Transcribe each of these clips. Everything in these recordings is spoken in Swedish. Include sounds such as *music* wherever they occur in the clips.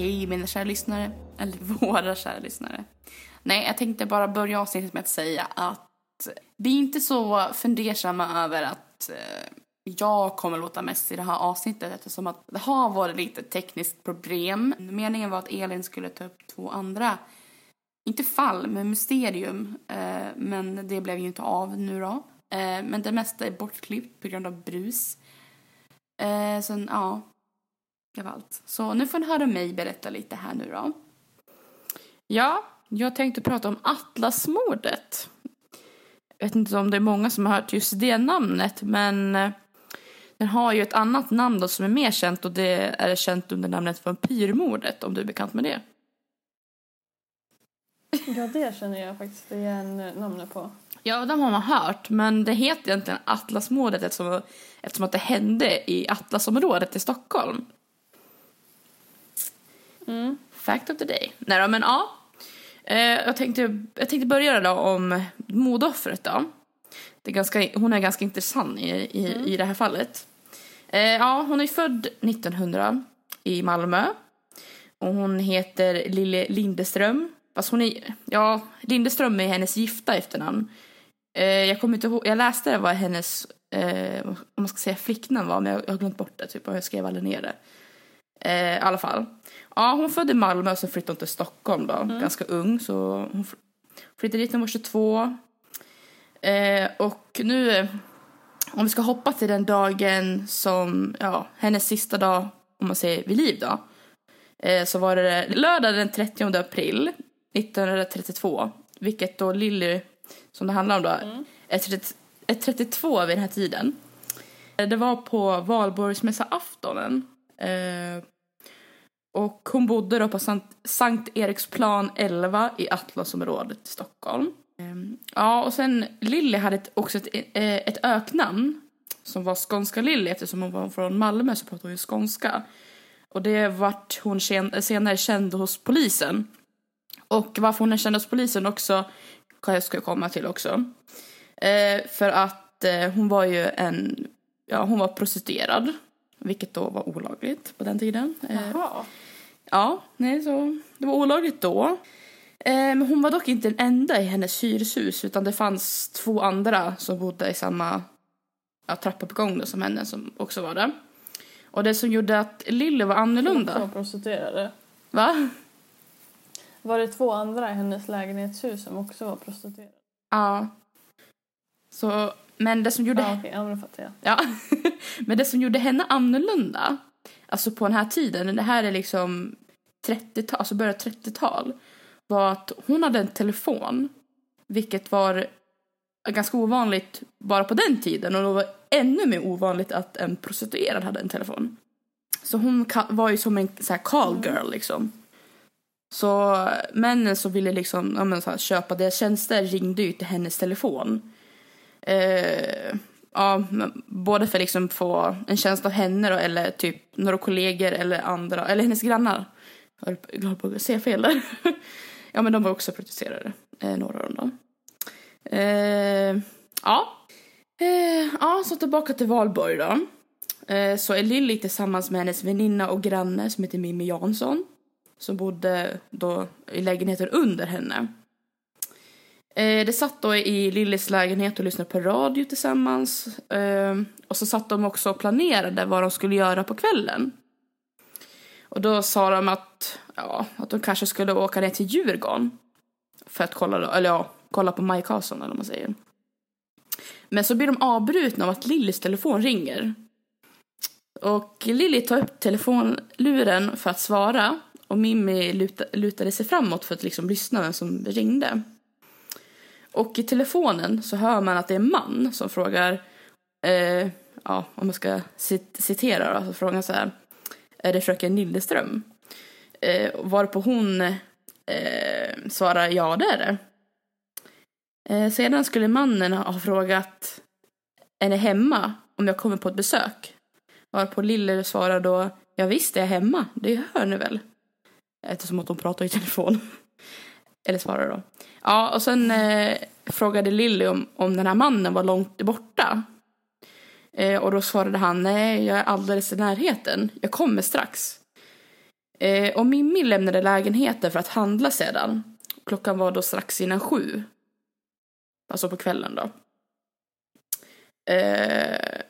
Hej mina kära lyssnare, eller *laughs* våra kära lyssnare. Nej, jag tänkte bara börja avsnittet med att säga att vi är inte så fundersamma över att eh, jag kommer låta mest i det här avsnittet eftersom att det har varit lite tekniskt problem. Meningen var att Elin skulle ta upp två andra, inte fall, men mysterium. Eh, men det blev ju inte av nu då. Eh, men det mesta är bortklippt på grund av brus. Eh, sen, ja, det var allt. Så nu får ni höra mig berätta lite här nu då. Ja, jag tänkte prata om Atlasmordet. Jag vet inte om det är många som har hört just det namnet, men eh, den har ju ett annat namn då som är mer känt och det är känt under namnet Vampyrmordet, om du är bekant med det. Ja, det känner jag faktiskt igen namnet på. Ja, de har man hört, men det heter egentligen Atlasmordet eftersom, eftersom att det hände i Atlasområdet i Stockholm. Mm. Fact of the day. Nej då, men ja. Eh, jag, tänkte, jag tänkte börja då om mordoffret då. Det är ganska, hon är ganska intressant i, i, Mm. i det här fallet. Eh, ja, hon är född 1900 i Malmö. Och hon heter Lille Lindeström. Fast hon är, ja, Lindeström är hennes gifta efternamn. Eh, jag kommer inte ihåg, jag läste vad hennes, om man ska säga flicknamn var, men jag, jag har glömt bort det typ, och jag skrev aldrig ner det. Eh, I alla fall. Ja, hon födde i Malmö och så flyttade hon till Stockholm då, ganska ung. Så hon fl- flyttade dit när hon var 22. Eh, och nu, eh, om vi ska hoppa till den dagen som, ja, hennes sista dag, om man säger vid liv då. Eh, så var det lördag den 30 april 1932. Vilket då Lilly, som det handlar om då, är, 30, är 32 vid den här tiden. Eh, Det var på valborgsmässoaftonen. Eh, och hon bodde då på Sankt, Sankt Eriksplan 11 i Atlasområdet i Stockholm. Eh, ja, och sen Lilly hade ett, också ett, eh, ett öknamn som var Skånska Lilly eftersom hon var från Malmö så pratade hon ju skånska. Och det vart hon senare känd hos polisen. Och varför hon är känd hos polisen också kan jag ska komma till också. Eh, för att eh, hon var ju en, ja hon var prostituerad. Vilket då var olagligt på den tiden. Eh, Jaha. Ja, nej, så det var olagligt då. Eh, men hon var dock inte den enda i hennes hyreshus utan det fanns två andra som bodde i samma ja, trappuppgång då som henne som också var där. Och det som gjorde att Lilly var Två annorlunda, prostituerade. va? Var det två andra i hennes lägenhetshus som också var prostituerade? Ja. Så, men det som gjorde Ja, okej. Ja, men då fattar jag. Ja, *laughs* men det som gjorde henne annorlunda, alltså på den här tiden, det här är liksom 30-tal, alltså början 30-tal, var att hon hade en telefon, vilket var ganska ovanligt bara på den tiden och det var ännu mer ovanligt att en prostituerad hade en telefon. Så hon var ju som en så här call girl liksom. Så männen som ville liksom, ja, men så här, köpa deras tjänster ringde ju till hennes telefon. Eh, ja, både för att liksom få en känsla av henne då, eller typ några kollegor eller andra, eller hennes grannar. Jag höll på- på att säga fel där. *laughs* ja men de var också protesterade, eh, några av dem. Eh, ja. Eh, ja, så tillbaka till Valborg då. Eh, så är Lilly tillsammans med hennes väninna och granne som heter Mimmi Jansson. Som bodde då i lägenheten under henne. Eh, det satt då i Lillys lägenhet och lyssnade på radio tillsammans. Eh, och så satt de också och planerade vad de skulle göra på kvällen. Och då sa de att, ja, att de kanske skulle åka ner till Djurgården. För att kolla, då- eller ja, kolla på Mike Carson eller vad man säger. Men så blir de avbrutna av att Lillys telefon ringer. Och Lilly tar upp telefonluren för att svara. Och Mimmi luta, lutade sig framåt för att liksom lyssna vem som ringde. Och i telefonen så hör man att det är en man som frågar, eh, ja om man ska cit- citera då, så frågar han så här, är det fröken Lilleström? Eh, varpå hon eh, svarar, ja det är det. Eh, sedan skulle mannen ha frågat, är ni hemma om jag kommer på ett besök? Varpå Lille svarar då, ja visst är jag hemma, det hör ni väl? Eftersom att hon pratar i telefon. Eller svarar då. Ja, och sen eh, frågade Lilly om, om den här mannen var långt borta. Eh, och då svarade han, nej, jag är alldeles i närheten. Jag kommer strax. Eh, och Mimmi lämnade lägenheten för att handla sedan. Klockan var då strax innan sju. Alltså på kvällen då. Eh,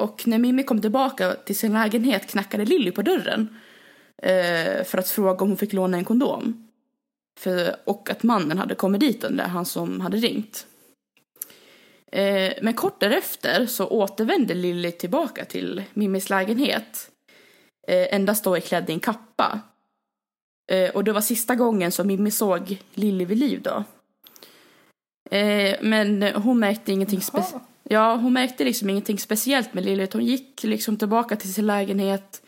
och när Mimmi kom tillbaka till sin lägenhet knackade Lilly på dörren. Eh, för att fråga om hon fick låna en kondom. För, och att mannen hade kommit dit, den där, han som hade ringt. Eh, men kort därefter så återvände Lilly tillbaka till Mimmis lägenhet. Eh, endast då klädd i en kappa. Eh, och det var sista gången som Mimmi såg Lilly vid liv då. Eh, men hon märkte ingenting speciellt. Ja, hon märkte liksom ingenting speciellt med Lilly. Hon gick liksom tillbaka till sin lägenhet.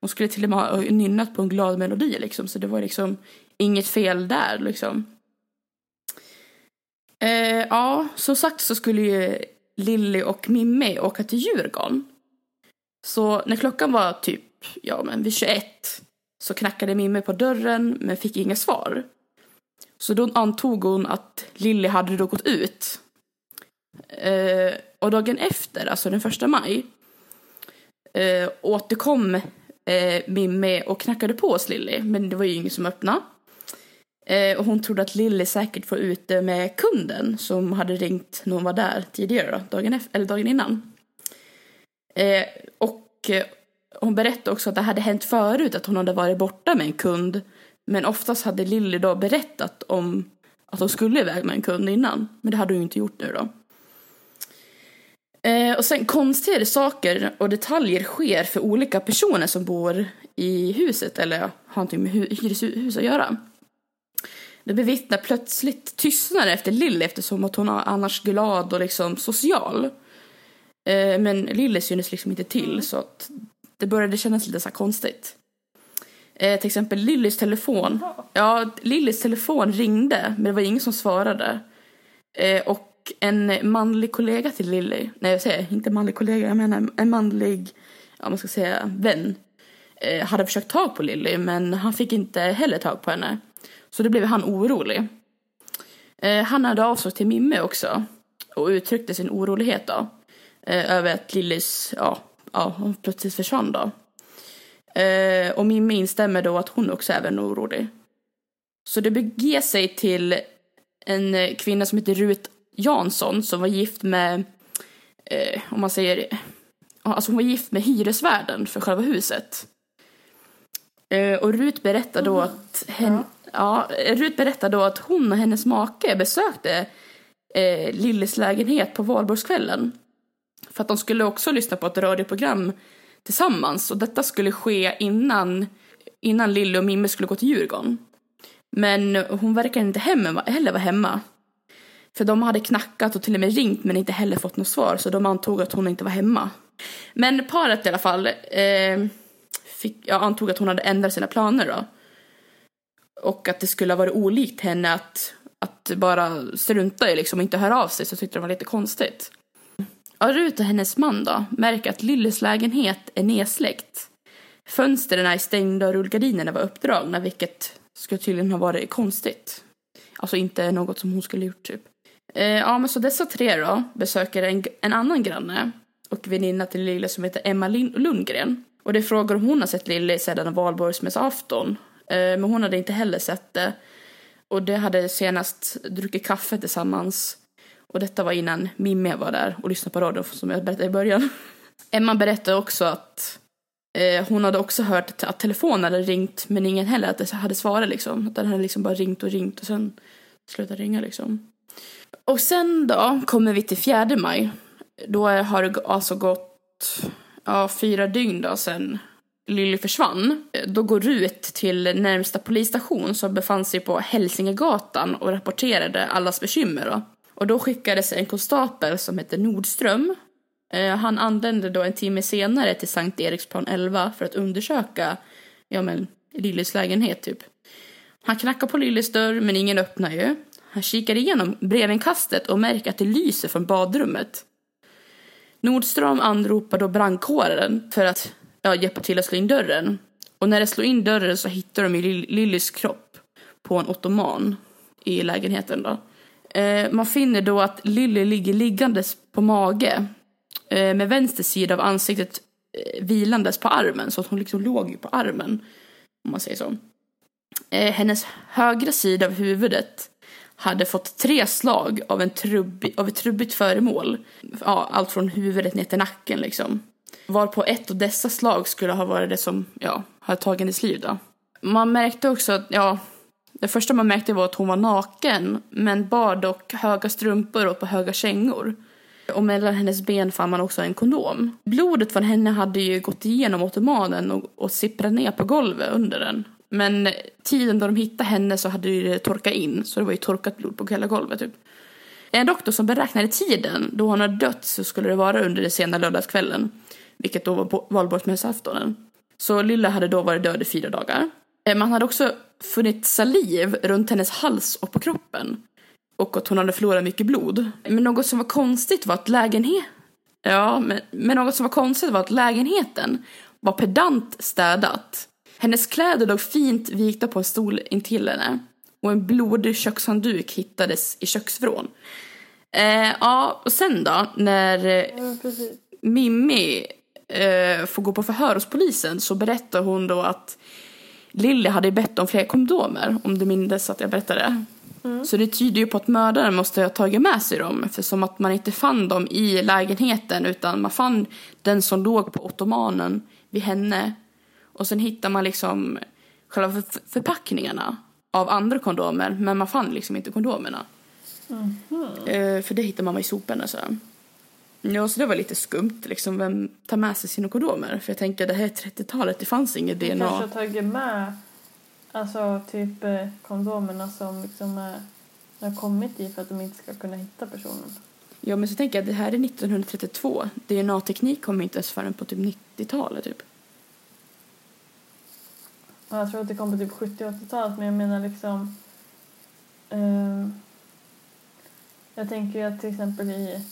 Hon skulle till och med ha nynnat på en glad melodi liksom. Så det var liksom inget fel där liksom. Eh, ja, som sagt så skulle ju Lilly och Mimmi åka till Djurgården. Så när klockan var typ, ja men vid 21 så knackade Mimmi på dörren men fick inga svar. Så då antog hon att Lilly hade då gått ut. Eh, och dagen efter, alltså den första maj, eh, återkom eh, Mimmi och knackade på hos Lilly, men det var ju ingen som öppnade. Eh, och hon trodde att Lilly säkert var ute med kunden som hade ringt när hon var där tidigare, då, dagen, efter, eller dagen innan. Eh, och eh, hon berättade också att det hade hänt förut att hon hade varit borta med en kund. Men oftast hade Lilly då berättat om att hon skulle iväg med en kund innan. Men det hade hon inte gjort nu då. Eh, och sen konstigare saker och detaljer sker för olika personer som bor i huset eller har någonting med hyreshus att göra. Det bevittnar plötsligt tystnad efter Lilly eftersom att hon är annars glad och liksom social. Eh, men Lilly synes liksom inte till så att det började kännas lite så konstigt. Eh, till exempel Lillys telefon. Ja, Lillys telefon ringde men det var ingen som svarade. Eh, och en manlig kollega till Lilly, nej jag säger inte manlig kollega, jag menar en manlig, ja man ska säga vän, hade försökt ta på Lilly men han fick inte heller tag på henne. Så då blev han orolig. Eh, han hade av sig till Mimme också och uttryckte sin orolighet då. Eh, över att Lillys, ja, ja, hon plötsligt försvann då. Eh, och Mimme instämmer då att hon också är även orolig. Så det beger sig till en kvinna som heter Rut Jansson som var gift med, eh, om man säger, alltså hon var gift med hyresvärden för själva huset. Eh, och Rut berättar då att hen, ja, Rut berättar då att hon och hennes make besökte eh, Lillis lägenhet på valborgskvällen. För att de skulle också lyssna på ett radioprogram tillsammans och detta skulle ske innan, innan Lilly och Mimme skulle gå till Djurgården. Men hon verkar inte hemma, heller vara hemma. För de hade knackat och till och med ringt men inte heller fått något svar så de antog att hon inte var hemma. Men paret i alla fall eh, fick, ja, antog att hon hade ändrat sina planer då. Och att det skulle ha varit olikt henne att, att bara strunta i liksom och inte höra av sig så tyckte de var lite konstigt. Ja, Rut och hennes man då märker att Lillys lägenhet är nedsläckt. Fönstren är stängda och rullgardinerna var uppdragna vilket skulle tydligen ha varit konstigt. Alltså inte något som hon skulle gjort typ. Eh, ja men så dessa tre då besöker en, en annan granne och väninna till Lille som heter Emma Lundgren. Och det frågar om hon har sett Lille sedan valborgsmässoafton. Eh, men hon hade inte heller sett det. Och det hade senast druckit kaffe tillsammans. Och detta var innan Mimmi var där och lyssnade på radion som jag berättade i början. *laughs* Emma berättade också att eh, hon hade också hört att telefonen hade ringt men ingen heller att det hade svarat liksom. Att den hade liksom bara ringt och ringt och sen slutat ringa liksom. Och sen då kommer vi till fjärde maj. Då har det alltså gått ja, fyra dygn då sen Lilly försvann. Då går Rut till närmsta polisstation som befann sig på Hälsingegatan och rapporterade allas bekymmer. Då. Och då skickades en konstapel som hette Nordström. Eh, han anlände då en timme senare till Sankt Eriksplan 11 för att undersöka ja, men, Lillys lägenhet typ. Han knackar på Lillys dörr men ingen öppnar ju. Han kikar igenom brevinkastet och märker att det lyser från badrummet. Nordström anropar då brandkåren för att ja, hjälpa till att slå in dörren. Och när de slår in dörren så hittar de Lillys kropp på en ottoman i lägenheten. Då. Eh, man finner då att Lilly ligger liggandes på mage eh, med vänster sida av ansiktet eh, vilandes på armen så att hon liksom låg på armen om man säger så. Eh, hennes högra sida av huvudet hade fått tre slag av, en trubbi, av ett trubbigt föremål. Ja, allt från huvudet ner till nacken liksom. Varpå ett av dessa slag skulle ha varit det som ja, hade tagit hennes liv. Då. Man märkte också att, ja, det första man märkte var att hon var naken men bar dock höga strumpor och på höga kängor. Och mellan hennes ben fann man också en kondom. Blodet från henne hade ju gått igenom ottomanen och, och sipprat ner på golvet under den. Men tiden då de hittade henne så hade det torkat in, så det var ju torkat blod på hela golvet typ. En doktor som beräknade tiden då hon hade dött så skulle det vara under den sena lördagskvällen, vilket då var på valborgsmässoaftonen. Så Lilla hade då varit död i fyra dagar. Eh, Man hade också funnit saliv runt hennes hals och på kroppen. Och att hon hade förlorat mycket blod. Men något som var konstigt var att lägenhet... Ja, men, men något som var konstigt var att lägenheten var pedant städat. Hennes kläder låg fint vikta på en stol intill henne. Och en blodig kökshandduk hittades i köksvrån. Eh, ja, och sen då, när eh, Ja. Mimmi eh, får gå på förhör hos polisen så berättar hon då att Lilly hade bett om fler kondomer, om du minns att jag berättade. Så det tyder ju på att mördaren måste ha tagit med sig dem eftersom att man inte fann dem i lägenheten utan man fann den som låg på ottomanen vid henne. Och sen hittar man liksom själva för- förpackningarna av andra kondomer men man fann liksom inte kondomerna. Eh, för det hittar man i soporna så. Ja, så det var lite skumt liksom. Vem tar med sig sina kondomer? För jag tänker det här är 30-talet, det fanns inget De kanske har DNA. tagit med alltså, typ eh, kondomerna som liksom är, har kommit i för att de inte ska kunna hitta personen. Ja, men så tänker jag det här är 1932. DNA-teknik kom inte ens förrän på typ 90-talet typ. Jag tror att det kom på typ 70 80-talet men jag menar liksom ehm, jag tänker ju att till exempel i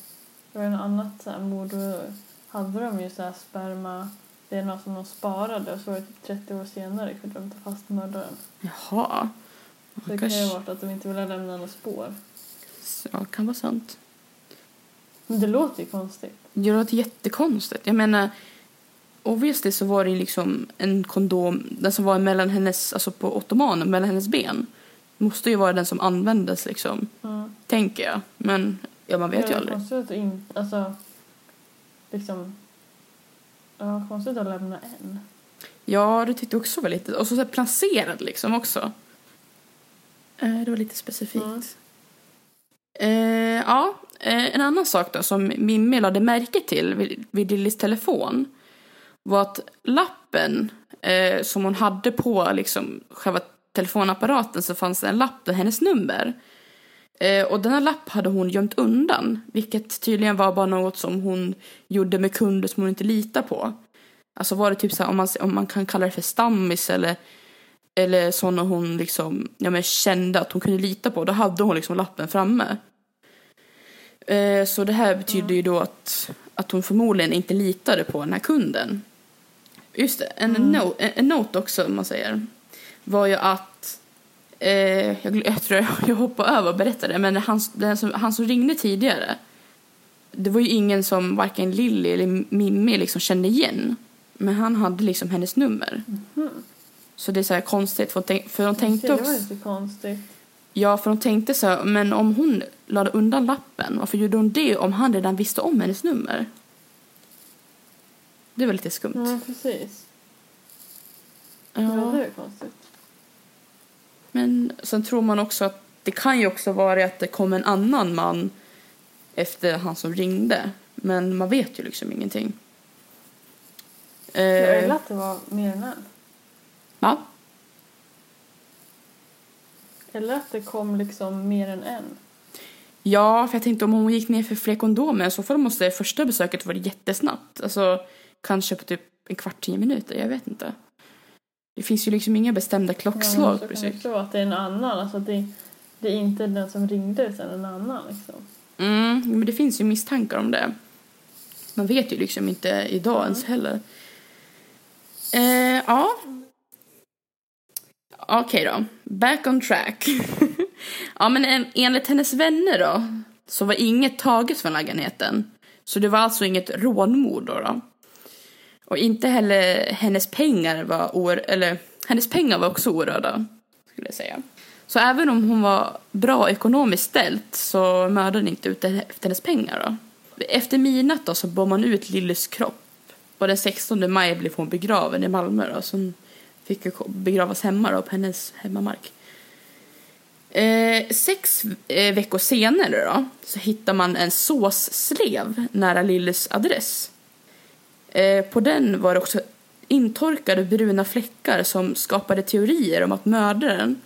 det var något annat så här mord då hade de ju så här sperma DNA som de sparade och så var det typ 30 år senare kunde de ta fast mördaren. Jaha. Så det kan ju ha varit att de inte ville lämna några spår. Ja, kan vara sant. Men det låter ju konstigt. Det låter jättekonstigt. Jag menar, obviously så var det ju liksom en kondom, den som var mellan hennes, alltså på ottomanen, mellan hennes ben. Måste ju vara den som användes liksom, Mm. tänker jag. Men ja, man vet ju det är aldrig. konstigt att in, alltså liksom ja, konstigt att lämna en. Ja, det tyckte jag också var lite, och så, så placerad liksom också. Eh, det var lite specifikt. Mm. Eh, ja, eh, en annan sak då som Mimmi lade märke till vid, vid Lillys telefon var att lappen eh, som hon hade på liksom, själva telefonapparaten så fanns det en lapp med hennes nummer. Eh, och denna lapp hade hon gömt undan, vilket tydligen var bara något som hon gjorde med kunder som hon inte litar på. Alltså var det typ så här, om man, om man kan kalla det för stammis eller, eller sådana hon liksom, ja, men kände att hon kunde lita på, då hade hon liksom lappen framme. Eh, så det här betyder ju då att, att hon förmodligen inte litade på den här kunden. Just det, en, no, en, en note också om man säger var ju att eh, jag, *laughs* jag tror jag hoppade över och berättade men han, den som, han som ringde tidigare det var ju ingen som varken Lilly eller Mimmi liksom kände igen. Men han hade liksom hennes nummer. Så det är så konstigt för, tänk- för de tänkte det var inte konstigt. Ja, för de tänkte så här, men om hon lade undan lappen, varför gjorde hon det om han redan visste om hennes nummer? Det var lite skumt. Ja, precis. Ja. Ja, det är konstigt. Men sen tror man också att det kan ju också vara att det kom en annan man efter han som ringde. Men man vet ju liksom ingenting. Eh, Eller att det var mer än en. va? Eller att det kom liksom mer än en. Ja, för jag tänkte om hon gick ner för fler kondomer så fall måste det första besöket vara jättesnabbt. Alltså kanske på typ en kvart, tio minuter. Jag vet inte. Det finns ju liksom inga bestämda Ja, klockslag så kan det precis. också vara att det är en annan. Alltså det, det är inte den som ringde utan en annan. Liksom. Mm, men det finns ju misstankar om det. Man vet ju liksom inte idag ens heller. Eh, ja. Okej då. Back on track. *laughs* ja, men en, enligt hennes vänner då så var inget taget från lägenheten. Så det var alltså inget rånmord då. då. Och inte heller hennes pengar var or, eller hennes pengar var också orörda, skulle jag säga. Så även om hon var bra ekonomiskt ställt så mördade hon inte ut efter hennes pengar. Då. Efter midnatt då så bar man ut Lillys kropp och den 16 maj blev hon begraven i Malmö då, så hon fick begravas hemma då, på hennes hemmamark. Eh, sex eh, veckor senare då, så hittar man en såsslev nära Lillys adress. Eh, på den var det också intorkade bruna fläckar som skapade teorier om att mördaren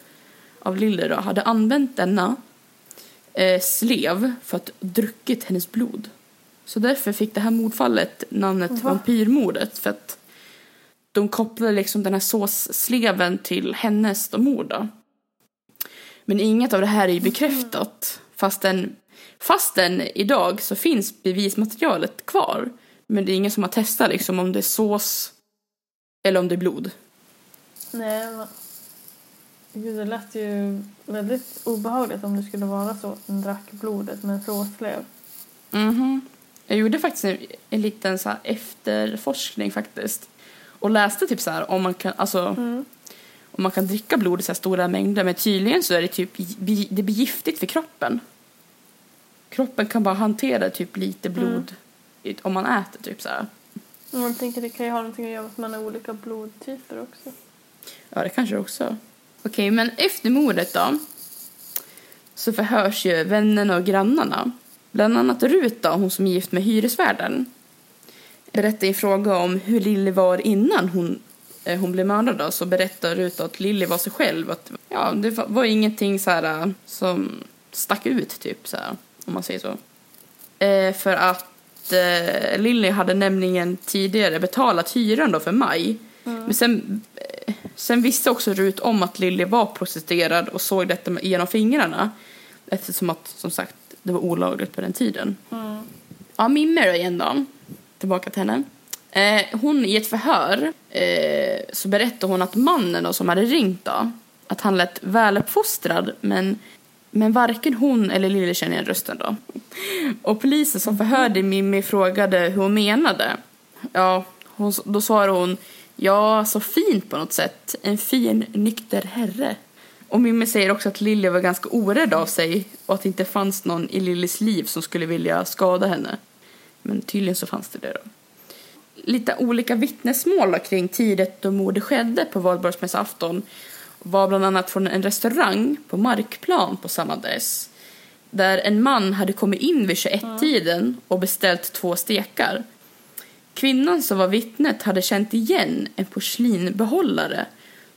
av Lille då, hade använt denna eh, slev för att druckit hennes blod. Så därför fick det här mordfallet namnet Va? vampyrmordet för att de kopplade liksom den här såssleven till hennes mord då. Men inget av det här är ju bekräftat fastän, fastän idag så finns bevismaterialet kvar. Men det är ingen som har testat liksom om det är sås eller om det är blod. Nej, men... Gud, det lät ju väldigt obehagligt om det skulle vara så att den drack blodet med en såslev. Mhm. Jag gjorde faktiskt en, en liten så efterforskning faktiskt. Och läste typ så här om man kan, alltså, mm. om man kan dricka blod i så stora mängder. Men tydligen så är det typ, det blir giftigt för kroppen. Kroppen kan bara hantera typ lite mm. blod mm. Om man äter typ så här. Jag tänker det kan ju ha någonting att göra med att man har olika blodtyper också. Ja, det kanske också. Okej, okay, men efter mordet då så förhörs ju vännerna och grannarna. Bland annat Rut då, hon som är gift med hyresvärden. Berättar i fråga om hur Lilly var innan hon, eh, hon blev mördad då, så berättar Rut att Lilly var sig själv. Att, ja, det var ingenting så här, eh, som stack ut typ så här, om man säger så. Eh, för att eh, Lilly hade nämligen tidigare betalat hyran då för maj. Mm. Men sen, eh, sen visste också Rut om att Lilly var prostituerad och såg detta genom fingrarna. Eftersom att, som sagt, det var olagligt på den tiden. Mm. Ja, Mimme då igen då. Tillbaka till henne. Eh, hon i ett förhör eh, så berättade hon att mannen då, som hade ringt då, att han lät väluppfostrad men, men varken hon eller Lille känner igen rösten då. Och polisen som förhörde Mimmi frågade hur hon menade. Ja, hon, då svarade hon ja, så fint på något sätt. En fin, nykter herre. Och Mimmi säger också att Lilly var ganska orädd av sig och att det inte fanns någon i Lillys liv som skulle vilja skada henne. Men tydligen så fanns det det då. Lite olika vittnesmål kring tiden då mordet skedde på valborgsmässoafton var bland annat från en restaurang på Markplan på samma adress. Där en man hade kommit in vid 21-tiden och beställt två stekar. Kvinnan som var vittnet hade känt igen en porslinbehållare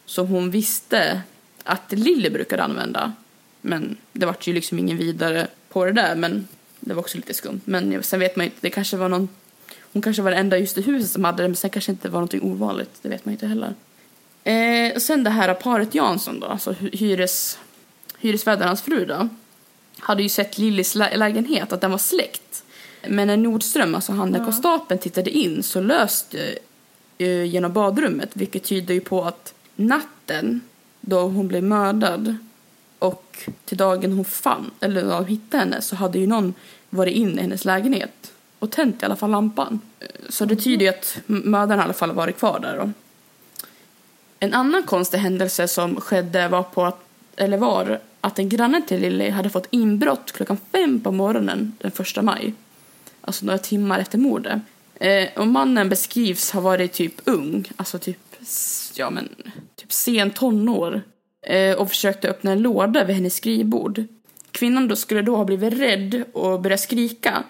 som hon visste att Lille brukade använda. Men det var ju liksom ingen vidare på det där, men det var också lite skumt. Men sen vet man inte, det kanske var någon, hon kanske var den enda just i huset som hade det, men sen kanske inte var någonting ovanligt, det vet man inte heller. Eh, och sen det här paret Jansson då, alltså hyres, hyresvärdarnas fru då, hade ju sett Lillis lä lägenhet, att den var släckt. Men när Nordström, alltså han där konstapeln, tittade in så löste eh, genom badrummet, vilket tyder ju på att natten då hon blev mördad och till dagen hon fann, eller de hittade henne så hade ju någon varit in i hennes lägenhet och tänt i alla fall lampan. Så det tyder ju att mördaren i alla fall varit kvar där då. En annan konstig händelse som skedde var på att, eller var att en granne till Lilly hade fått inbrott klockan fem på morgonen den första maj. Alltså några timmar efter mordet. Eh, och mannen beskrivs ha varit typ ung, alltså typ ja men, typ sen tonår eh, och försökte öppna en låda vid hennes skrivbord. Kvinnan då skulle då ha blivit rädd och börjat skrika.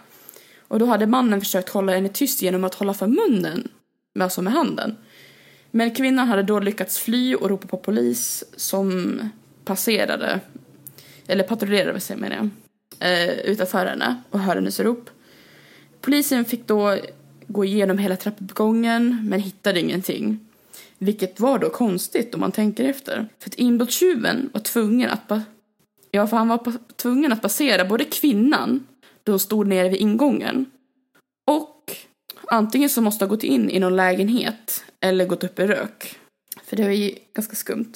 Och då hade mannen försökt hålla henne tyst genom att hålla för munnen, alltså med handen. Men kvinnan hade då lyckats fly och ropa på polis som passerade, eller patrullerade säger menar jag, eh, utanför henne och hörde hennes rop. Polisen fick då gå igenom hela trappuppgången men hittade ingenting. Vilket var då konstigt om man tänker efter. För att inbrottstjuven var tvungen att Ja, för han var tvungen att passera både kvinnan, då hon stod nere vid ingången, och antingen så måste ha gått in i någon lägenhet eller gått upp i rök. För det var ju ganska skumt.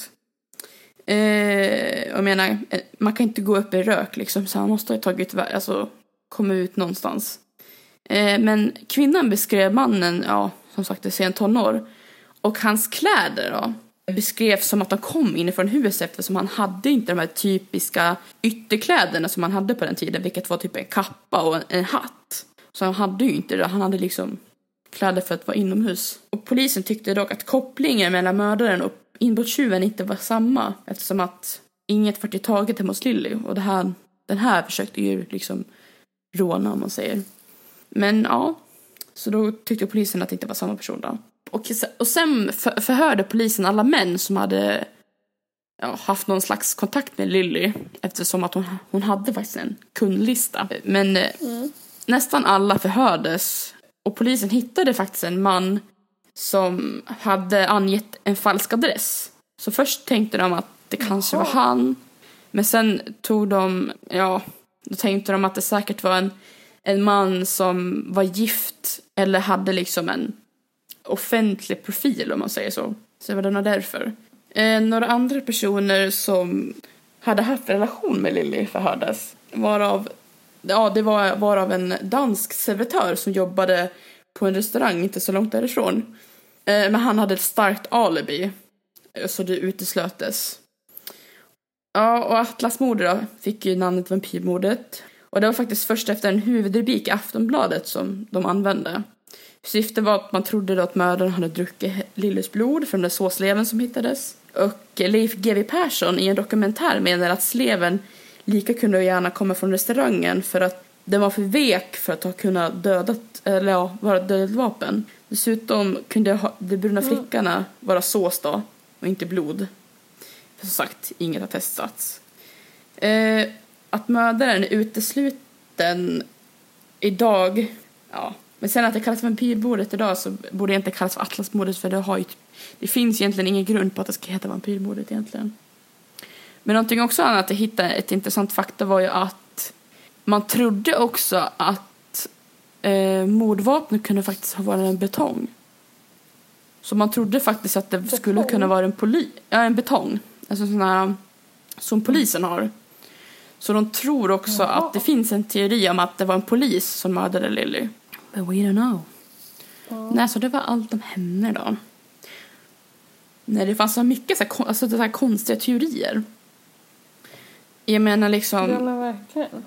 Eh, jag menar, eh, man kan inte gå upp i rök liksom, så han måste ha tagit, alltså kommit ut någonstans. Eh, men kvinnan beskrev mannen, ja, som sagt, i sen tonår, och hans kläder då, beskrevs som att han kom inifrån huset eftersom han hade inte de här typiska ytterkläderna som man hade på den tiden, vilket var typ en kappa och en hatt. Så han hade ju inte det, han hade liksom kläder för att vara inomhus. Och polisen tyckte dock att kopplingen mellan mördaren och inbrottstjuven inte var samma eftersom att inget var taget hemma hos Lilly och det här, den här försökte ju liksom råna om man säger. Men ja, så då tyckte polisen att det inte var samma person då. Och, och sen för, förhörde polisen alla män som hade ja, haft någon slags kontakt med Lilly eftersom att hon, hon hade faktiskt en kundlista. Men eh, mm nästan alla förhördes och polisen hittade faktiskt en man som hade angett en falsk adress. Så först tänkte de att det kanske Jaha. var han. Men sen tog de, ja, då tänkte de att det säkert var en, en man som var gift eller hade liksom en offentlig profil om man säger så. Så det var nog därför. Eh, några andra personer som hade haft relation med Lilly förhördes. Varav, ja, det var varav en dansk servitör som jobbade på en restaurang inte så långt därifrån. Eh, men han hade ett starkt alibi. Eh, så det uteslötes. Ja, och Atlasmordet då fick ju namnet Vampyrmordet. Och det var faktiskt först efter en huvudrubrik i Aftonbladet som de använde. Syftet var att man trodde då att mördaren hade druckit Lillys blod från den såsleven som hittades. Och Leif GW Persson i en dokumentär menar att sleven lika kunde gärna komma från restaurangen för att den var för vek för att ha kunnat döda, eller ja, vara dödligt vapen. Dessutom kunde de bruna mm. flickorna vara sås då och inte blod. För som sagt, inget har testats. Eh, att mördaren är utesluten idag, ja, men sen att det kallas vampyrmordet idag så borde det inte kallas för atlasmordet för det har ju, det finns egentligen ingen grund på att det ska heta vampyrmordet egentligen. Men någonting också annat att hitta ett intressant fakta var ju att man trodde också att eh, mordvapnet kunde faktiskt ha varit en betong. Så man trodde faktiskt att det betong. skulle kunna vara en, poli ja, en betong. Alltså sån här som polisen har. Så de tror också Jaha. att det finns en teori om att det var en polis som mördade Lily. But we don't know. Ja. Nej, så det var allt om henne då. Nej, det fanns så mycket så här, alltså, så här konstiga teorier. Jag menar liksom... Ja, men verkligen.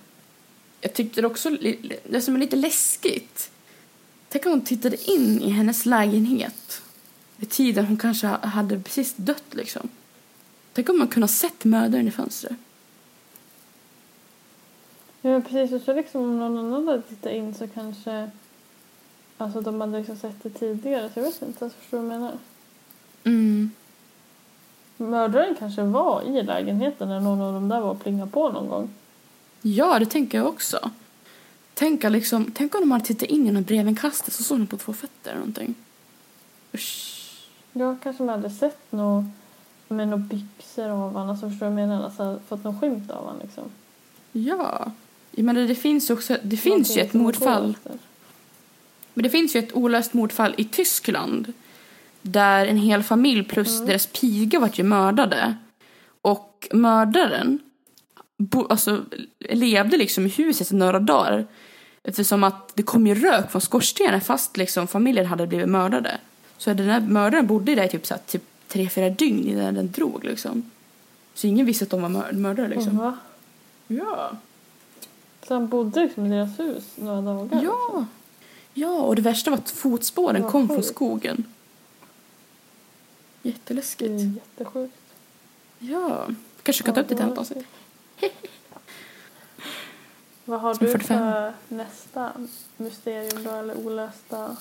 Jag tyckte det också det som är lite läskigt. Tänk om hon tittade in i hennes lägenhet vid tiden hon kanske hade precis dött liksom. Tänk om man kunde ha sett mördaren i fönstret. Ja, precis. Och så liksom om någon annan hade tittat in så kanske Alltså de hade liksom sett det tidigare så jag vet inte ens förstår vad du menar. Mm. Mördaren kanske var i lägenheten när någon av dem där var och plingade på någon gång. Ja, det tänker jag också. Tänk, liksom, tänk om de hade tittat in genom brevinkastet så såg de på två fötter eller någonting. Usch. Ja, kanske man hade sett något med några byxor av honom. Alltså förstår du vad jag menar? Alltså fått någon skymt av honom liksom. Ja. Men det, det finns ju också, det finns ju ett mordfall. Men det finns ju ett olöst mordfall i Tyskland där en hel familj plus mm. deras piga vart ju mördade. Och mördaren bo, alltså, levde liksom i huset i några dagar eftersom att det kom ju rök från skorstenen fast liksom familjen hade blivit mördade. Så den här mördaren bodde där i typ, så här, typ tre, fyra dygn innan den drog liksom. Så ingen visste att de var mördare liksom. Va? Ja. Så han bodde liksom i deras hus några dagar? Ja. Liksom. Ja, och det värsta var att fotspåren kom från skogen. Jätteläskigt. Det är jättesjukt. Ja, kanske kan ta upp det till ett avsnitt. Vad har du 45. för nästa mysterium då, eller olösta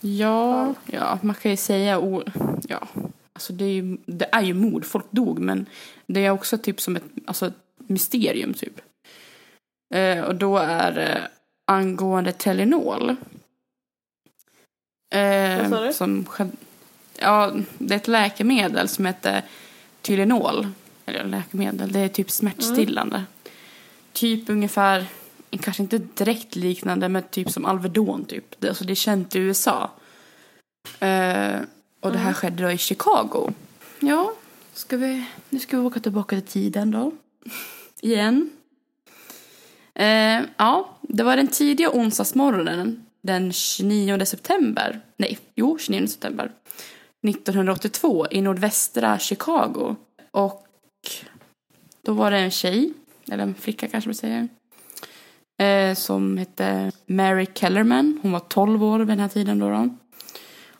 Ja, ja man kan ju säga o, ja, alltså det är ju, det är ju mord, folk dog men det är också typ som ett, alltså ett mysterium typ. Eh, och då är det angående Telenol. Eh, Vad sa du? Som, ja, det är ett läkemedel som heter Tylenol. Eller läkemedel, det är typ smärtstillande. Mm. Typ ungefär, kanske inte direkt liknande, men typ som Alvedon typ. Det, alltså det är känt i USA. Eh, och det här mm. skedde då i Chicago. Ja, ska vi, nu ska vi åka tillbaka till tiden då. *laughs* Igen. Eh, ja, det var den tidiga onsdagsmorgonen den 29 september. Nej, jo, 29 september. 1982 i nordvästra Chicago. Och då var det en tjej, eller en flicka kanske man säger, eh, som hette Mary Kellerman. Hon var 12 år vid den här tiden då. då.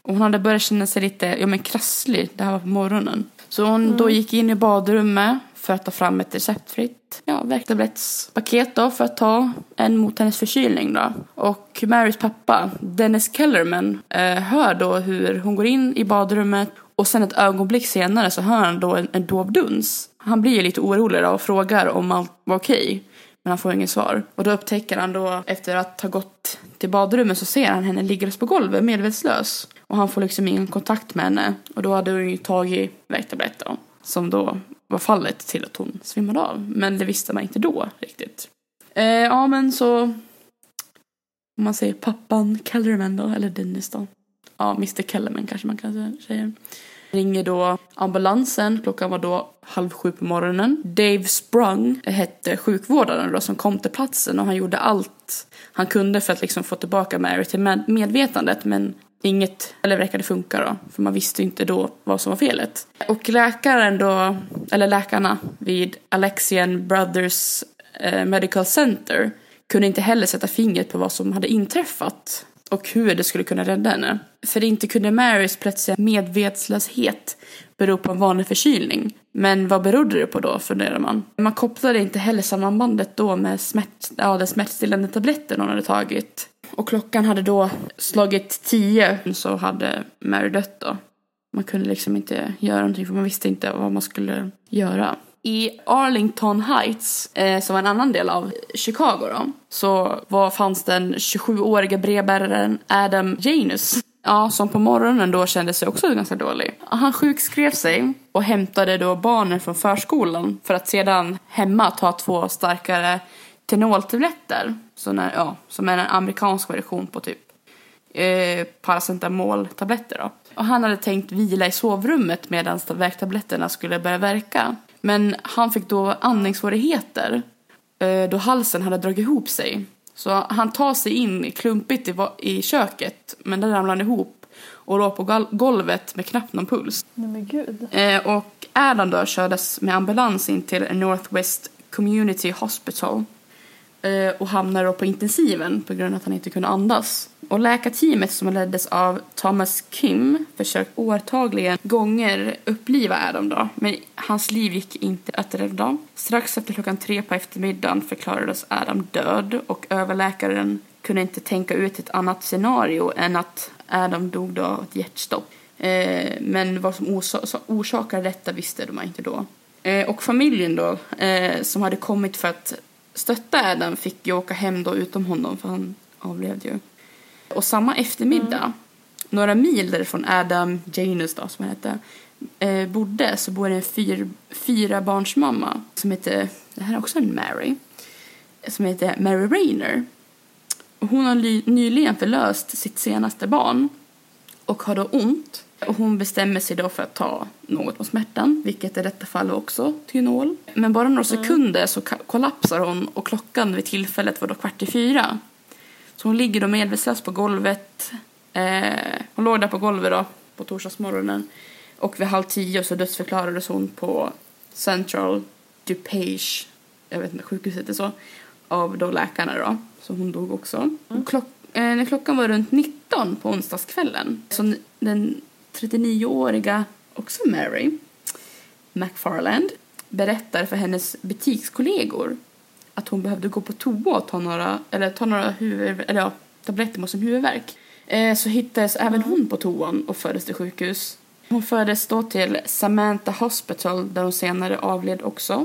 Och hon hade börjat känna sig lite ja, men krasslig, det här var på morgonen. Så hon mm. då gick in i badrummet för att ta fram ett receptfritt ja, värktablettspaket då för att ta en mot hennes förkylning då. Och Marys pappa, Dennis Kellerman, eh, hör då hur hon går in i badrummet och sen ett ögonblick senare så hör han då en, en dov duns. Han blir ju lite orolig då och frågar om allt var okej. Men han får inget svar. Och då upptäcker han då, efter att ha gått till badrummet så ser han henne liggandes på golvet medvetslös. Och han får liksom ingen kontakt med henne. Och då hade hon ju tagit värktablett då. Som då var fallet till att hon svimmade av. Men det visste man inte då riktigt. Eh, ja men så, om man säger pappan Kellerman då, eller Dennis då. Ja, Mr Kellerman kanske man kan säga. Ringer då ambulansen, klockan var då halv sju på morgonen. Dave Sprung hette sjukvårdaren då som kom till platsen och han gjorde allt han kunde för att liksom få tillbaka Mary till medvetandet men inget, eller verkade funka då, för man visste inte då vad som var felet. Och läkaren då, eller läkarna vid Alexian Brothers eh, Medical Center kunde inte heller sätta fingret på vad som hade inträffat och hur det skulle kunna rädda henne. För inte kunde Marys plötsliga medvetslöshet bero på en vanlig förkylning. Men vad berodde det på då, funderar man. Man kopplade inte heller sammanbandet då med smärt, ja, den smärtstillande tabletten hon hade tagit. Och klockan hade då slagit tio så hade Mary dött då. Man kunde liksom inte göra någonting för man visste inte vad man skulle göra. I Arlington Heights, eh, som var en annan del av Chicago då, så var, fanns den 27-åriga brevbäraren Adam Janus. Ja, som på morgonen då kände sig också ganska dålig. Han sjukskrev sig och hämtade då barnen från förskolan för att sedan hemma ta två starkare tenoltabletter. ja, som är en amerikansk version på typ eh, paracetamoltabletter då. Och han hade tänkt vila i sovrummet medan värktabletterna skulle börja verka. Men han fick då andningssvårigheter eh, då halsen hade dragit ihop sig. Så han tar sig in klumpigt i, i köket, men den ramlade ihop och låg på golvet med knappt någon puls. Nej men gud. Eh, och Adam då kördes med ambulans in till Northwest Community Hospital Eh, och hamnade då på intensiven på grund av att han inte kunde andas. Och läkarteamet som leddes av Thomas Kim försökte årtagligen gånger uppliva Adam då, men hans liv gick inte att rädda. Strax efter klockan tre på eftermiddagen förklarades Adam död och överläkaren kunde inte tänka ut ett annat scenario än att Adam dog då av ett hjärtstopp. Eh, men vad som orsakade detta visste de inte då. Eh, och familjen då, som hade kommit för att stötta Adam fick ju åka hem då utom honom för han avlevde ju. Och samma eftermiddag, mm. några mil därifrån Adam Janus då som han hette, eh, bodde så bor en fyr, fyra barns mamma som heter, det här är också en Mary, som heter Mary Rayner. Hon har nyligen förlöst sitt senaste barn och har då ont hon bestämmer sig då för att ta något mot smärtan, vilket i detta fall också Tynol. Men bara några mm. sekunder så kollapsar hon och klockan vid tillfället var då kvart i fyra. Så hon ligger då medvetslös på golvet. Eh, hon låg där på golvet då på torsdagsmorgonen. Och vid halv tio så dödsförklarades hon på Central DuPage, jag vet inte sjukhuset är så, av då läkarna då. Så hon dog också. Mm. Klock, eh, när klockan var runt 19 på onsdagskvällen så den 39-åriga, också Mary McFarland, berättar för hennes butikskollegor att hon behövde gå på toa och ta några, eller ta några huvud, eller ja, tabletter mot sin huvudvärk. Eh, så hittades mm. även hon på toan och fördes till sjukhus. Hon fördes då till Samantha Hospital där hon senare avled också.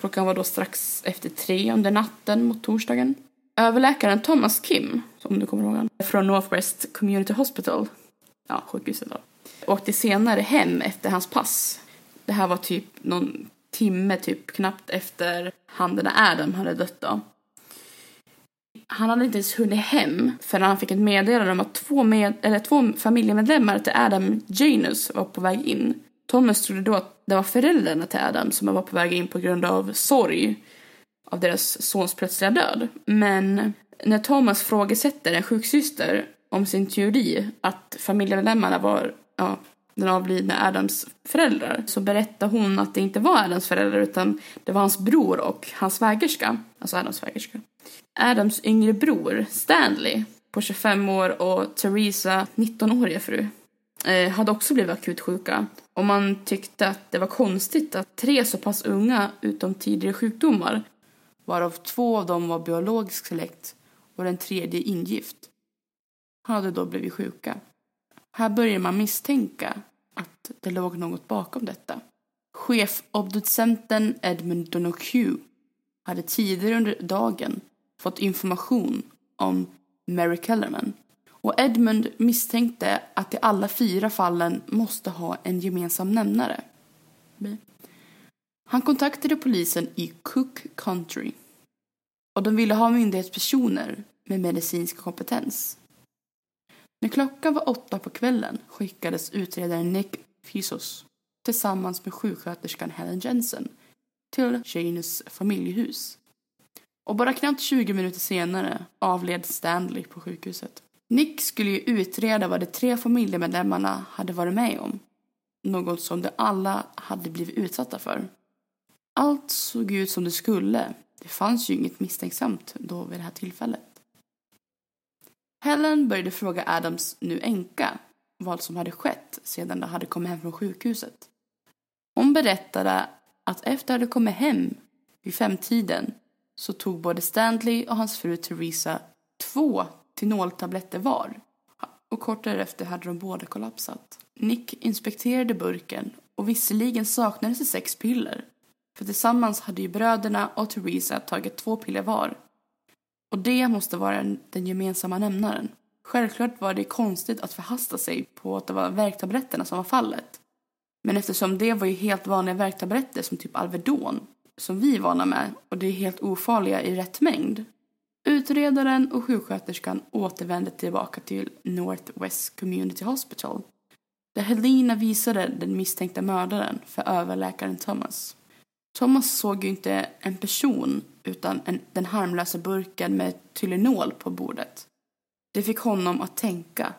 Klockan var då strax efter tre under natten mot torsdagen. Överläkaren Thomas Kim, som du kommer ihåg från Northwest Community Hospital, ja, sjukhuset då, åkte senare hem efter hans pass. Det här var typ någon timme, typ knappt efter han den där Adam hade dött då. Han hade inte ens hunnit hem förrän han fick ett meddelande om att två, med, eller två familjemedlemmar till Adam Janus var på väg in. Thomas trodde då att det var föräldrarna till Adam som var på väg in på grund av sorg av deras sons plötsliga död. Men när Thomas frågesätter en sjuksyster om sin teori att familjemedlemmarna var ja, den avlidne Adams föräldrar så berättar hon att det inte var Adams föräldrar utan det var hans bror och hans svägerska, alltså Adams svägerska. Adams yngre bror, Stanley, på 25 år och Theresa, 19-åriga fru, eh, hade också blivit akut sjuka. Och man tyckte att det var konstigt att tre så pass unga, utom tidigare sjukdomar, varav två av dem var biologisk släkt och den tredje ingift, hade då blivit sjuka. Här börjar man misstänka att det låg något bakom detta. Chefobducenten Edmund Donoghue hade tidigare under dagen fått information om Mary Kellerman och Edmund misstänkte att de alla fyra fallen måste ha en gemensam nämnare. Han kontaktade polisen i Cook Country och de ville ha myndighetspersoner med medicinsk kompetens. När klockan var åtta på kvällen skickades utredaren Nick Fisos tillsammans med sjuksköterskan Helen Jensen till Janus familjehus. Och bara knappt 20 minuter senare avled Stanley på sjukhuset. Nick skulle ju utreda vad de tre familjemedlemmarna hade varit med om. Något som de alla hade blivit utsatta för. Allt såg ut som det skulle. Det fanns ju inget misstänksamt då vid det här tillfället. Helen började fråga Adams nu änka vad som hade skett sedan de hade kommit hem från sjukhuset. Hon berättade att efter att de hade kommit hem vid femtiden så tog både Stanley och hans fru Theresa två Tinoltabletter var. Och kort därefter hade de båda kollapsat. Nick inspekterade burken och visserligen saknades det sex piller. För tillsammans hade ju bröderna och Theresa tagit två piller var. Och det måste vara den gemensamma nämnaren. Självklart var det konstigt att förhasta sig på att det var värktabletterna som var fallet. Men eftersom det var ju helt vanliga värktabletter som typ Alvedon som vi är vana med och det är helt ofarliga i rätt mängd. Utredaren och sjuksköterskan återvände tillbaka till Northwest Community Hospital där Helena visade den misstänkta mördaren för överläkaren Thomas. Thomas såg ju inte en person utan en, den harmlösa burken med Tylenol på bordet. Det fick honom att tänka.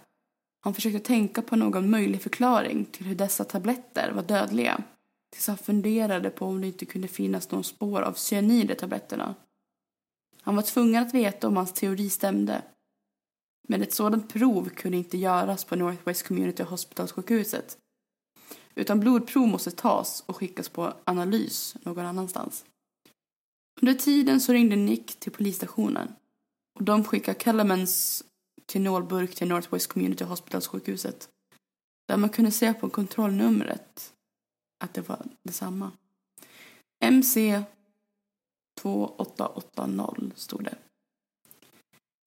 Han försökte tänka på någon möjlig förklaring till hur dessa tabletter var dödliga tills han funderade på om det inte kunde finnas någon spår av cyanid i tabletterna. Han var tvungen att veta om hans teori stämde. Men ett sådant prov kunde inte göras på Northwest Community Hospital-sjukhuset. Utan blodprov måste tas och skickas på analys någon annanstans. Under tiden så ringde Nick till polisstationen och de skickade Kellermans tinolburk till Northwest Community Hospitals sjukhuset där man kunde se på kontrollnumret att det var detsamma. MC 2880 stod det.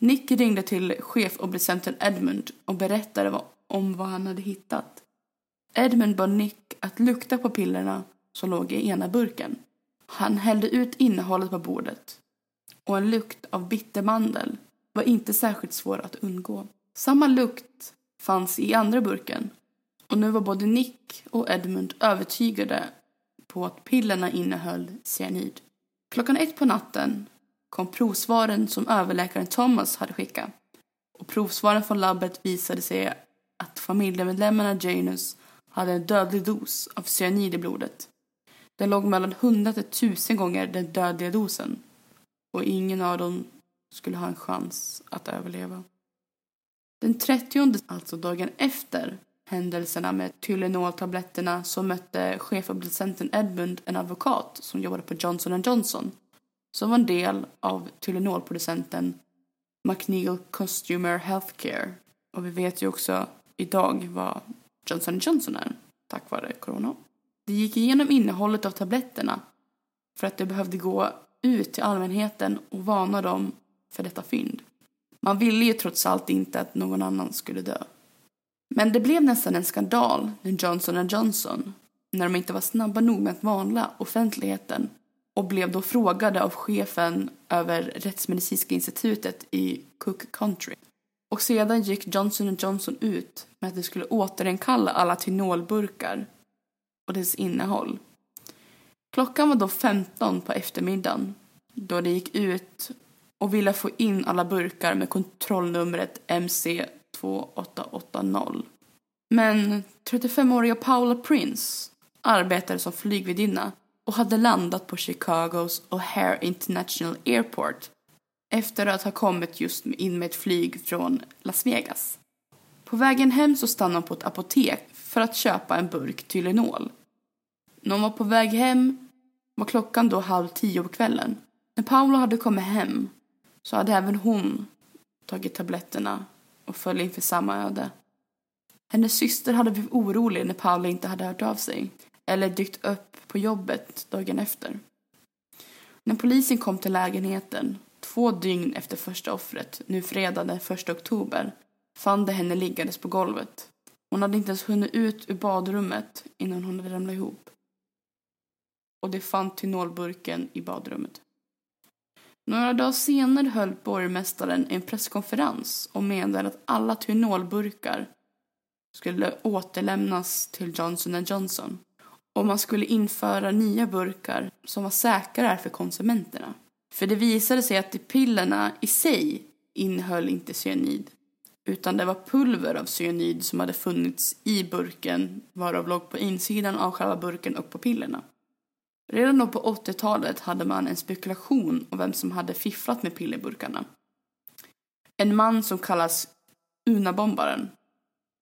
Nick ringde till chefobducenten Edmund och berättade om vad han hade hittat. Edmund bad Nick att lukta på pillerna som låg i ena burken. Han hällde ut innehållet på bordet och en lukt av bittermandel var inte särskilt svår att undgå. Samma lukt fanns i andra burken och nu var både Nick och Edmund övertygade på att pillerna innehöll cyanid. Klockan ett på natten kom provsvaren som överläkaren Thomas hade skickat. Och provsvaren från labbet visade sig att familjemedlemmarna Janus hade en dödlig dos av cyanid i blodet. Den låg mellan 100 till 1000 gånger den dödliga dosen. Och ingen av dem skulle ha en chans att överleva. Den 30, alltså dagen efter händelserna med Tylenol-tabletterna så mötte chefobducenten Edmund en advokat som jobbade på Johnson Johnson som var en del av Tylenol-producenten McNeil Consumer Healthcare. Och vi vet ju också idag vad Johnson Johnson är tack vare corona. De gick igenom innehållet av tabletterna för att det behövde gå ut till allmänheten och varna dem för detta fynd. Man ville ju trots allt inte att någon annan skulle dö. Men det blev nästan en skandal när Johnson Johnson, när de inte var snabba nog med att varna offentligheten och blev då frågade av chefen över Rättsmedicinska institutet i Cook Country. Och sedan gick Johnson Johnson ut med att de skulle återinkalla alla tinolburkar och dess innehåll. Klockan var då 15 på eftermiddagen då de gick ut och ville få in alla burkar med kontrollnumret MC 2880. Men 35-åriga Paula Prince arbetade som flygvärdinna och hade landat på Chicagos O'Hare International Airport efter att ha kommit just in med ett flyg från Las Vegas. På vägen hem så stannade hon på ett apotek för att köpa en burk Tylenol. När hon var på väg hem var klockan då halv tio på kvällen. När Paolo hade kommit hem så hade även hon tagit tabletterna och föll inför samma öde. Hennes syster hade blivit orolig när Paolo inte hade hört av sig eller dykt upp på jobbet dagen efter. När polisen kom till lägenheten, två dygn efter första offret, nu fredag den 1 oktober, fann de henne liggandes på golvet. Hon hade inte ens hunnit ut ur badrummet innan hon hade ramlat ihop. Och de fann tynolburken i badrummet. Några dagar senare höll borgmästaren en presskonferens och menade att alla tynolburkar skulle återlämnas till Johnson Johnson och man skulle införa nya burkar som var säkrare för konsumenterna. För det visade sig att pillerna i sig innehöll inte cyanid utan det var pulver av cyanid som hade funnits i burken varav låg på insidan av själva burken och på pillerna. Redan då på 80-talet hade man en spekulation om vem som hade fifflat med pillerburkarna. En man som kallas Unabombaren,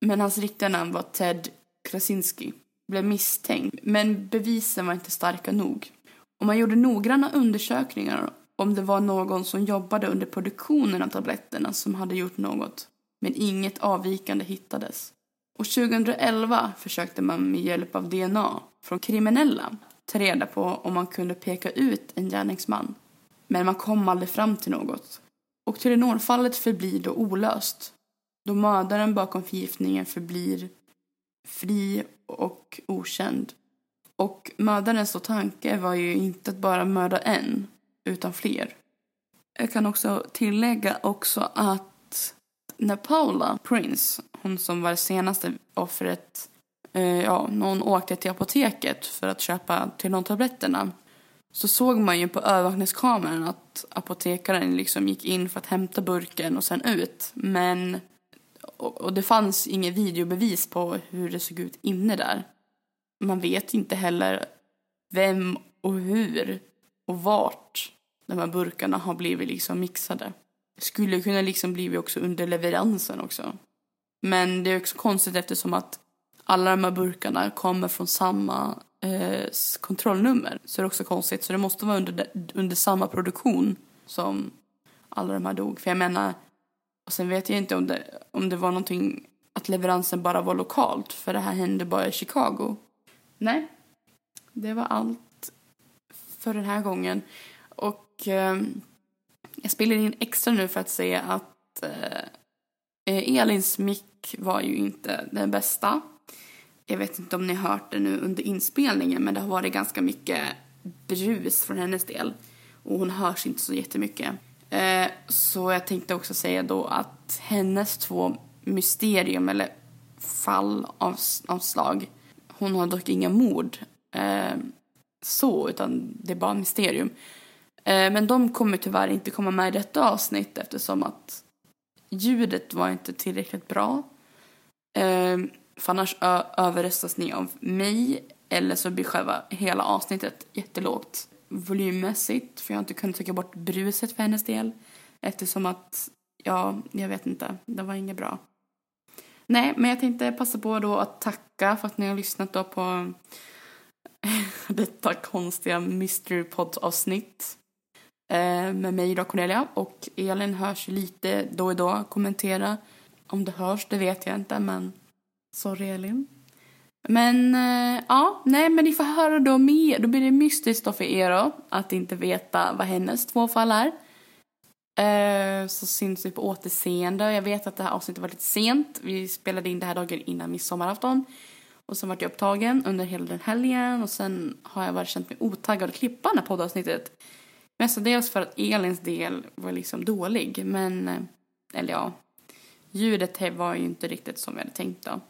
men hans riktiga namn var Ted Krasinski, blev misstänkt, men bevisen var inte starka nog. Och man gjorde noggranna undersökningar om det var någon som jobbade under produktionen av tabletterna som hade gjort något men inget avvikande hittades. Och 2011 försökte man med hjälp av DNA från kriminella ta reda på om man kunde peka ut en gärningsman. Men man kom aldrig fram till något. Och Telenorfallet förblir då olöst då mördaren bakom förgiftningen förblir fri och okänd. Och mördarens tanke var ju inte att bara mörda en, utan fler. Jag kan också tillägga också att när Paula Prince, hon som var det senaste offret, Eh, ja, någon åkte till apoteket för att köpa till de tabletterna så såg man ju på övervakningskameran att apotekaren liksom gick in för att hämta burken och sen ut. Men och, och det fanns inget videobevis på hur det såg ut inne där. Man vet inte heller vem och hur och vart de här burkarna har blivit liksom mixade. Det skulle kunna liksom blivit också under leveransen också. Men det är också konstigt eftersom att alla de här burkarna kommer från samma eh, kontrollnummer. Så det är också konstigt. Så det måste vara under, under samma produktion som alla de här dog. För jag menar, och sen vet jag inte om det, om det var någonting att leveransen bara var lokalt. För det här hände bara i Chicago. Nej, det var allt för den här gången. Och eh, jag spelar in extra nu för att säga att eh, eh, Elins mick var ju inte den bästa. Jag vet inte om ni har hört det nu under inspelningen men det har varit ganska mycket brus från hennes del. Och hon hörs inte så jättemycket. Eh, så jag tänkte också säga då att hennes två mysterium eller fall av, av slag, hon har dock inga mord eh, så, utan det är bara mysterium. Eh, men de kommer tyvärr inte komma med i detta avsnitt eftersom att ljudet var inte tillräckligt bra. Eh, för annars överröstas ni av mig eller så blir själva hela avsnittet jättelågt volymmässigt för jag har inte kunnat trycka bort bruset för hennes del eftersom att, ja, jag vet inte, det var inget bra. Nej, men jag tänkte passa på då att tacka för att ni har lyssnat då på *laughs* detta konstiga mystery pod avsnitt eh, med mig då Cornelia och Elin hörs lite då och då kommentera. Om det hörs, det vet jag inte men sorry Elin. Men eh, ja, nej men ni får höra då mer. Då blir det mystiskt då för er då, att inte veta vad hennes två fall är. Eh, så syns vi på återseende. Jag vet att det här avsnittet var lite sent. Vi spelade in det här dagen innan midsommarafton. Och sen vart jag upptagen under hela den helgen och sen har jag varit känt mig otaggad att klippa det här poddavsnittet. Mestadels för att Elins del var liksom dålig, men, eh, eller ja, ljudet var ju inte riktigt som vi hade tänkt då.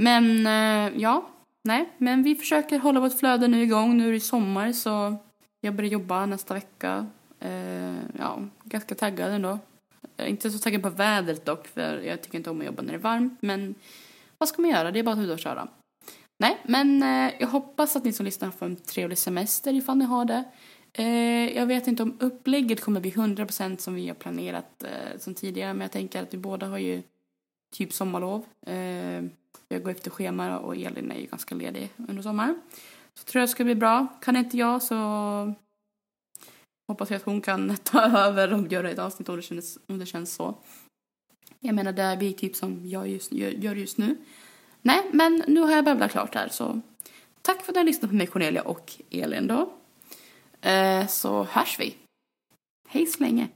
Men eh, ja, nej, men vi försöker hålla vårt flöde nu igång. Nu är det sommar så jag börjar jobba nästa vecka. Eh, ja, ganska taggad ändå. Jag är inte så taggad på vädret dock för jag tycker inte om att jobba när det är varmt men vad ska man göra? Det är bara att ut och köra. Nej, men eh, jag hoppas att ni som lyssnar får en trevlig semester ifall ni har det. Jag vet inte om upplägget kommer bli 100% som vi har planerat som tidigare, men jag tänker att vi båda har ju typ sommarlov. Eh, jag går efter schema och Elin är ju ganska ledig under sommaren. Så tror jag det ska bli bra. Kan inte jag så hoppas jag att hon kan *laughs* ta över och göra ett avsnitt om det känns, om det känns så. Jag menar det blir typ som jag just, gör just nu. Nej, men nu har jag babblat klart här så tack för att ni har lyssnat på mig Cornelia och Elin då. Eh, så hörs vi. Hej så länge.